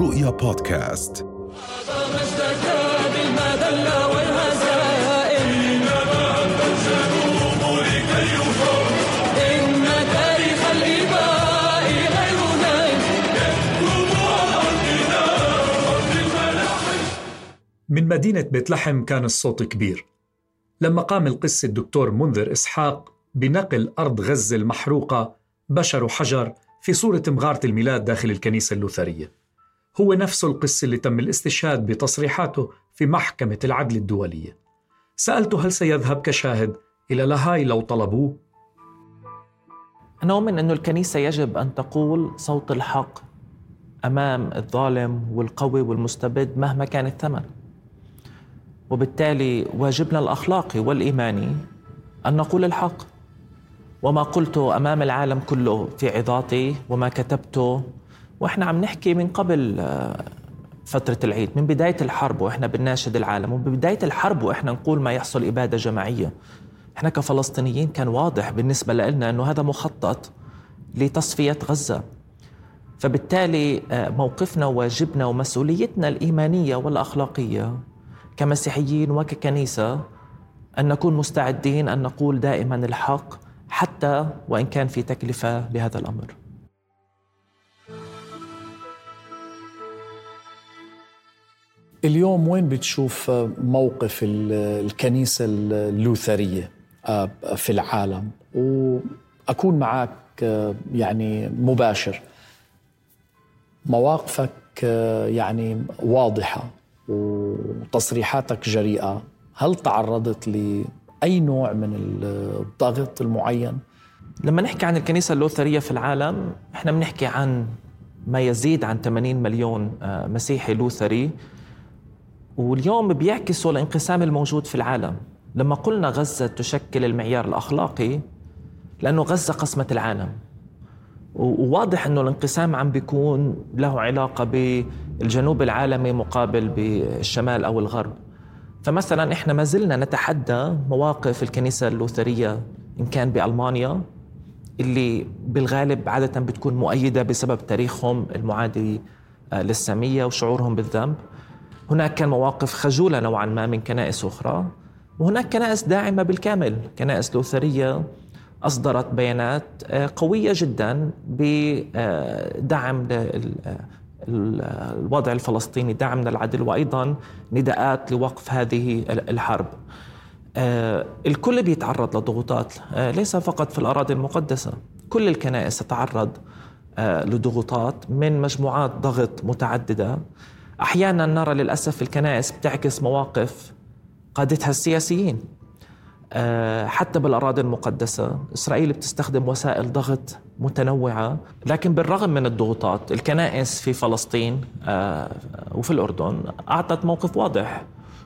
رؤيا بودكاست. من مدينة بيت لحم كان الصوت كبير. لما قام القس الدكتور منذر إسحاق بنقل أرض غزة المحروقة بشر وحجر في صورة مغارة الميلاد داخل الكنيسة اللوثرية. هو نفسه القس اللي تم الاستشهاد بتصريحاته في محكمة العدل الدولية. سألته هل سيذهب كشاهد إلى لاهاي لو طلبوه؟ أنا أؤمن أن الكنيسة يجب أن تقول صوت الحق أمام الظالم والقوي والمستبد مهما كان الثمن. وبالتالي واجبنا الأخلاقي والإيماني أن نقول الحق. وما قلته أمام العالم كله في عظاتي وما كتبته وإحنا عم نحكي من قبل آه، فترة العيد من بداية الحرب وإحنا بنناشد العالم وببداية الحرب وإحنا نقول ما يحصل إبادة جماعية إحنا كفلسطينيين كان واضح بالنسبة لنا أنه هذا مخطط لتصفية غزة فبالتالي آه، موقفنا وواجبنا ومسؤوليتنا الإيمانية والأخلاقية كمسيحيين وككنيسة أن نكون مستعدين أن نقول دائما الحق حتى وإن كان في تكلفة لهذا الأمر. اليوم وين بتشوف موقف الكنيسة اللوثرية؟ آه، في العالم. وأكون معك آه، يعني مباشر. مواقفك آه، يعني واضحة وتصريحاتك جريئة. هل تعرضت اي نوع من الضغط المعين؟ لما نحكي عن الكنيسة اللوثرية في العالم إحنا بنحكي عن ما يزيد عن 80 مليون مسيحي لوثري. واليوم بيعكسوا الانقسام الموجود في العالم. لما قلنا غزة تشكل المعيار الأخلاقي لأنه غزة قسمت العالم. وواضح أنه الانقسام عم بيكون له علاقة بالجنوب العالمي مقابل بالشمال أو الغرب. فمثلا إحنا ما زلنا نتحدى مواقف الكنيسة اللوثرية إن كان بألمانيا اللي بالغالب عادة بتكون مؤيدة بسبب تاريخهم المعادي آه، للسامية وشعورهم بالذنب. هناك كان مواقف خجولة نوعا ما من كنائس أخرى وهناك كنائس داعمة بالكامل كنائس لوثرية أصدرت بيانات آه، قوية جدا بدعم الوضع الفلسطيني دعم من العدل وأيضا نداءات لوقف هذه الحرب. آه، الكل بيتعرض لضغوطات آه، ليس فقط في الأراضي المقدسة، كل الكنائس تتعرض لضغوطات من مجموعات ضغط متعددة. أحيانا نرى للأسف الكنائس بتعكس مواقف قادتها السياسيين. آه، حتى بالأراضي المقدسة. إسرائيل بتستخدم وسائل ضغط متنوعة. لكن بالرغم من الضغوطات الكنائس في فلسطين آه، وفي الأردن أعطت موقف واضح.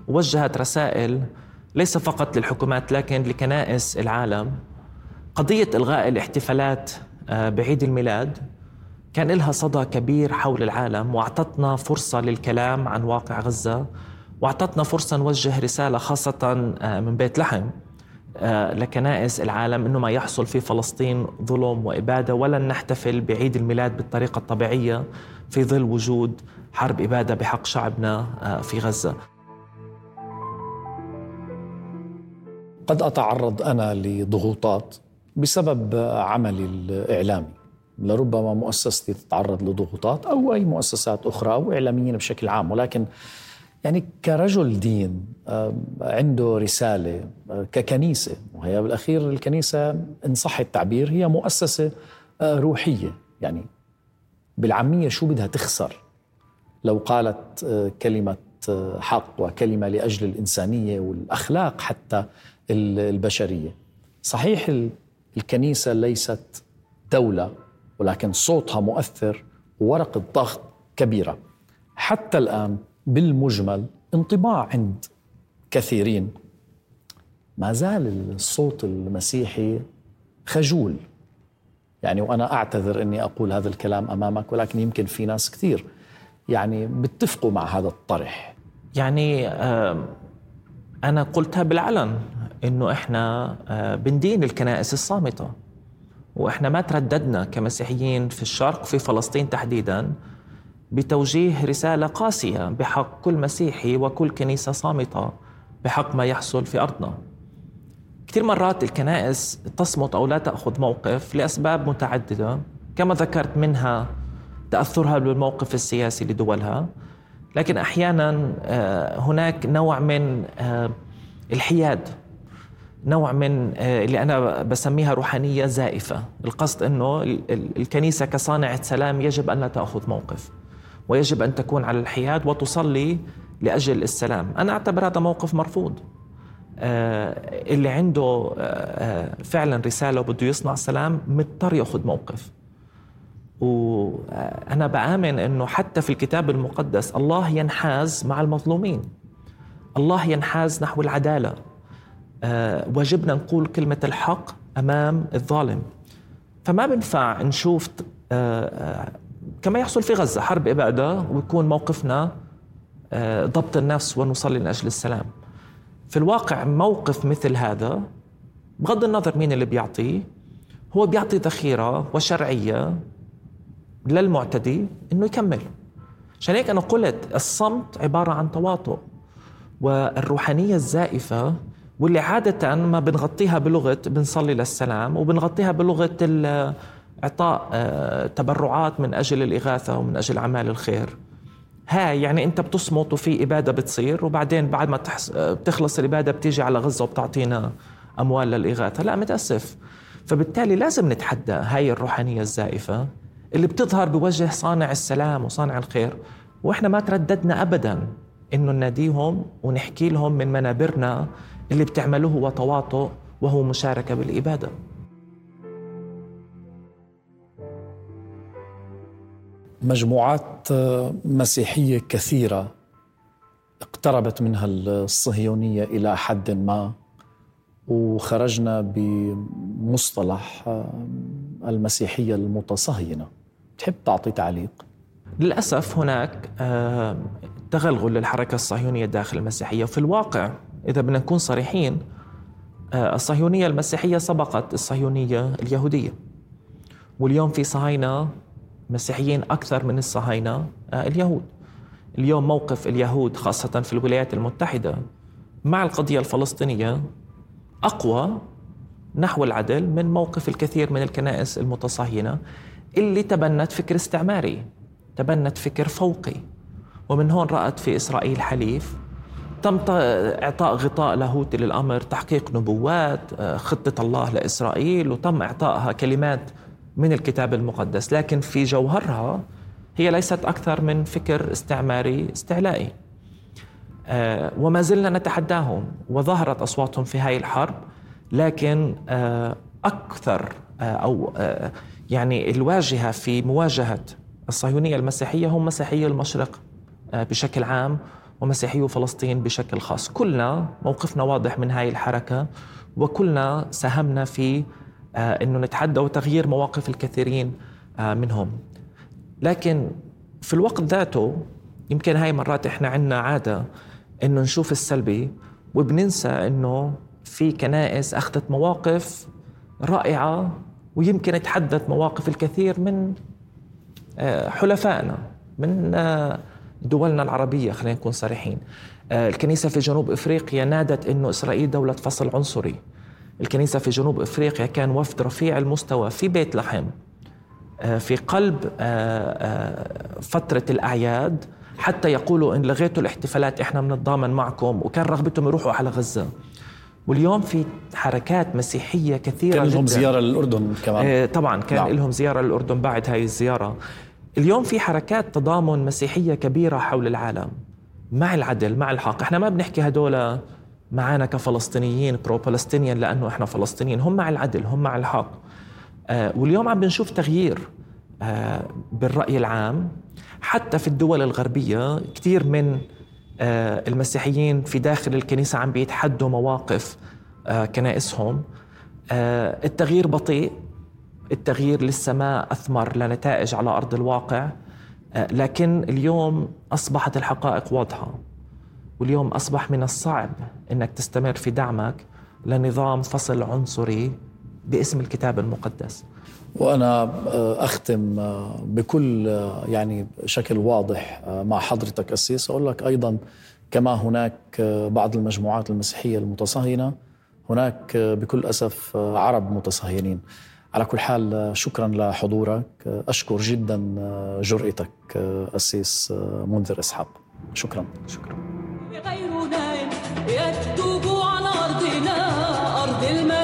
ووجهت رسائل ليس فقط للحكومات لكن لكنائس العالم. قضية إلغاء الاحتفالات آه، بعيد الميلاد كان لها صدى كبير حول العالم واعطتنا فرصة للكلام عن واقع غزة واعطتنا فرصة نوجه رسالة خاصة من بيت لحم آه، لكنائس العالم إنه ما يحصل في فلسطين ظلم وإبادة ولن نحتفل بعيد الميلاد بالطريقة الطبيعية في ظل وجود حرب إبادة بحق شعبنا آه، في غزة. قد أتعرض أنا لضغوطات بسبب عملي الإعلامي. لربما مؤسستي تتعرض لضغوطات أو أي مؤسسات أخرى أو إعلاميين بشكل عام ولكن يعني كرجل دين عنده رسالة ككنيسة وهي بالأخير الكنيسة إن صح التعبير هي مؤسسة آه، روحية. يعني بالعامية شو بدها تخسر؟ لو قالت آه، كلمة آه، حق وكلمة لأجل الإنسانية والأخلاق حتى البشرية. صحيح الكنيسة ليست دولة ولكن صوتها مؤثر وورقة ضغط كبيرة. حتى الآن بالمجمل انطباع عند كثيرين. ما زال الصوت المسيحي خجول. يعني وأنا أعتذر إني أقول هذا الكلام أمامك ولكن يمكن في ناس كثير يعني بيتفقوا مع هذا الطرح. يعني أنا قلتها بالعلن إنه إحنا آه، بندين الكنائس الصامتة. وإحنا ما ترددنا كمسيحيين في الشرق في فلسطين تحديدا بتوجيه رسالة قاسية بحق كل مسيحي وكل كنيسة صامتة بحق ما يحصل في أرضنا. كثير مرات الكنائس تصمت أو لا تأخذ موقف لأسباب متعددة كما ذكرت منها تأثرها بالموقف السياسي لدولها. لكن أحيانا آه، هناك نوع من آه، الحياد نوع من آه، اللي أنا بسميها روحانية زائفة. القصد أنه الكنيسة كصانعة سلام يجب أن لا تأخذ موقف ويجب أن تكون على الحياد وتصلي لأجل السلام. أنا أعتبر هذا موقف مرفوض. اللي عنده فعلا رسالة وبده يصنع سلام مضطر يأخذ موقف. وأنا بآمن أنه حتى في الكتاب المقدس الله ينحاز مع المظلومين. الله ينحاز نحو العدالة. آه، واجبنا نقول كلمة الحق أمام الظالم. فما بنفع نشوف آه، آه، كما يحصل في غزة حرب إبادة ويكون موقفنا ضبط النفس ونصلي من أجل السلام. في الواقع موقف مثل هذا بغض النظر مين اللي بيعطيه هو بيعطي ذخيرة وشرعية للمعتدي إنه يكمل. عشان هيك أنا قلت الصمت عبارة عن تواطؤ والروحانية الزائفة واللي عادة ما بنغطيها بلغة بنصلي للسلام وبنغطيها بلغة إعطاء آه، تبرعات من أجل الإغاثة ومن أجل أعمال الخير. هاي يعني أنت بتصمت وفي إبادة بتصير وبعدين بعد ما بتخلص الإبادة بتيجي على غزة وبتعطينا أموال للإغاثة. لا متأسف. فبالتالي لازم نتحدى هاي الروحانية الزائفة اللي بتظهر بوجه صانع السلام وصانع الخير. وإحنا ما ترددنا ابدا إنه نناديهم ونحكي لهم من منابرنا اللي بتعملوه هو تواطؤ وهو مشاركة بالإبادة. مجموعات مسيحية كثيرة اقتربت منها الصهيونية إلى حد ما وخرجنا بمصطلح المسيحية المتصهينة. تحب تعطي تعليق؟ للأسف هناك تغلغل للحركة الصهيونية داخل المسيحية وفي الواقع إذا بدنا نكون صريحين آه، الصهيونية المسيحية سبقت الصهيونية اليهودية. واليوم في صهاينة مسيحيين أكثر من الصهاينة آه، اليهود. اليوم موقف اليهود خاصة في الولايات المتحدة مع القضية الفلسطينية أقوى نحو العدل من موقف الكثير من الكنائس المتصهينة اللي تبنت فكر استعماري تبنت فكر فوقي. ومن هون رأت في إسرائيل حليف تم إعطاء غطاء لاهوتي للأمر تحقيق نبوات آه، خطة الله لإسرائيل وتم إعطائها كلمات من الكتاب المقدس. لكن في جوهرها هي ليست أكثر من فكر استعماري استعلائي. آه، وما زلنا نتحداهم وظهرت أصواتهم في هذه الحرب لكن آه، أكثر أو يعني الواجهة في مواجهة الصهيونية المسيحية هم مسيحي المشرق بشكل عام. ومسيحي فلسطين بشكل خاص. كلنا موقفنا واضح من هاي الحركة وكلنا ساهمنا في آه، أنه نتحدى وتغيير مواقف الكثيرين آه، منهم. لكن في الوقت ذاته يمكن هاي مرات إحنا عندنا عادة إنه نشوف السلبي وبننسى إنه في كنائس أخذت مواقف رائعة ويمكن تحدث مواقف الكثير من آه، حلفائنا من دولنا العربية خلينا نكون صريحين. آه، الكنيسة في جنوب إفريقيا نادت أنه إسرائيل دولة فصل عنصري. الكنيسة في جنوب إفريقيا كان وفد رفيع المستوى في بيت لحم في قلب فترة الأعياد حتى يقولوا إن لغيتوا الاحتفالات إحنا بنتضامن معكم وكان رغبتهم يروحوا على غزة. واليوم في حركات مسيحية كثيرة كان لهم زيارة للأردن كمان. آه طبعا كان نعم. لهم زيارة للأردن بعد هاي الزيارة. اليوم في حركات تضامن مسيحية كبيرة حول العالم. مع العدل مع الحق. إحنا ما بنحكي هدول معنا كفلسطينيين برو فلسطينيين لأنه إحنا فلسطينيين. هم مع العدل هم مع الحق. آه واليوم عم بنشوف تغيير آه بالرأي العام. حتى في الدول الغربية كثير من آه، المسيحيين في داخل الكنيسة عم بيتحدوا مواقف آه، كنائسهم. آه، التغيير بطيء. التغيير لسه ما أثمر لنتائج على أرض الواقع آه، لكن اليوم أصبحت الحقائق واضحة واليوم أصبح من الصعب أنك تستمر في دعمك لنظام فصل عنصري باسم الكتاب المقدس. وأنا آه، أختم آه، بكل يعني شكل واضح مع حضرتك أسيس. أقول لك أيضا كما هناك بعض المجموعات المسيحية المتصهينة هناك بكل أسف عرب متصهينين. على كل حال شكرا لحضورك. أشكر جدا جرأتك أسيس منذر إسحاق. شكرا. شكرا. غيرنا يكتب على أرضنا أرض المال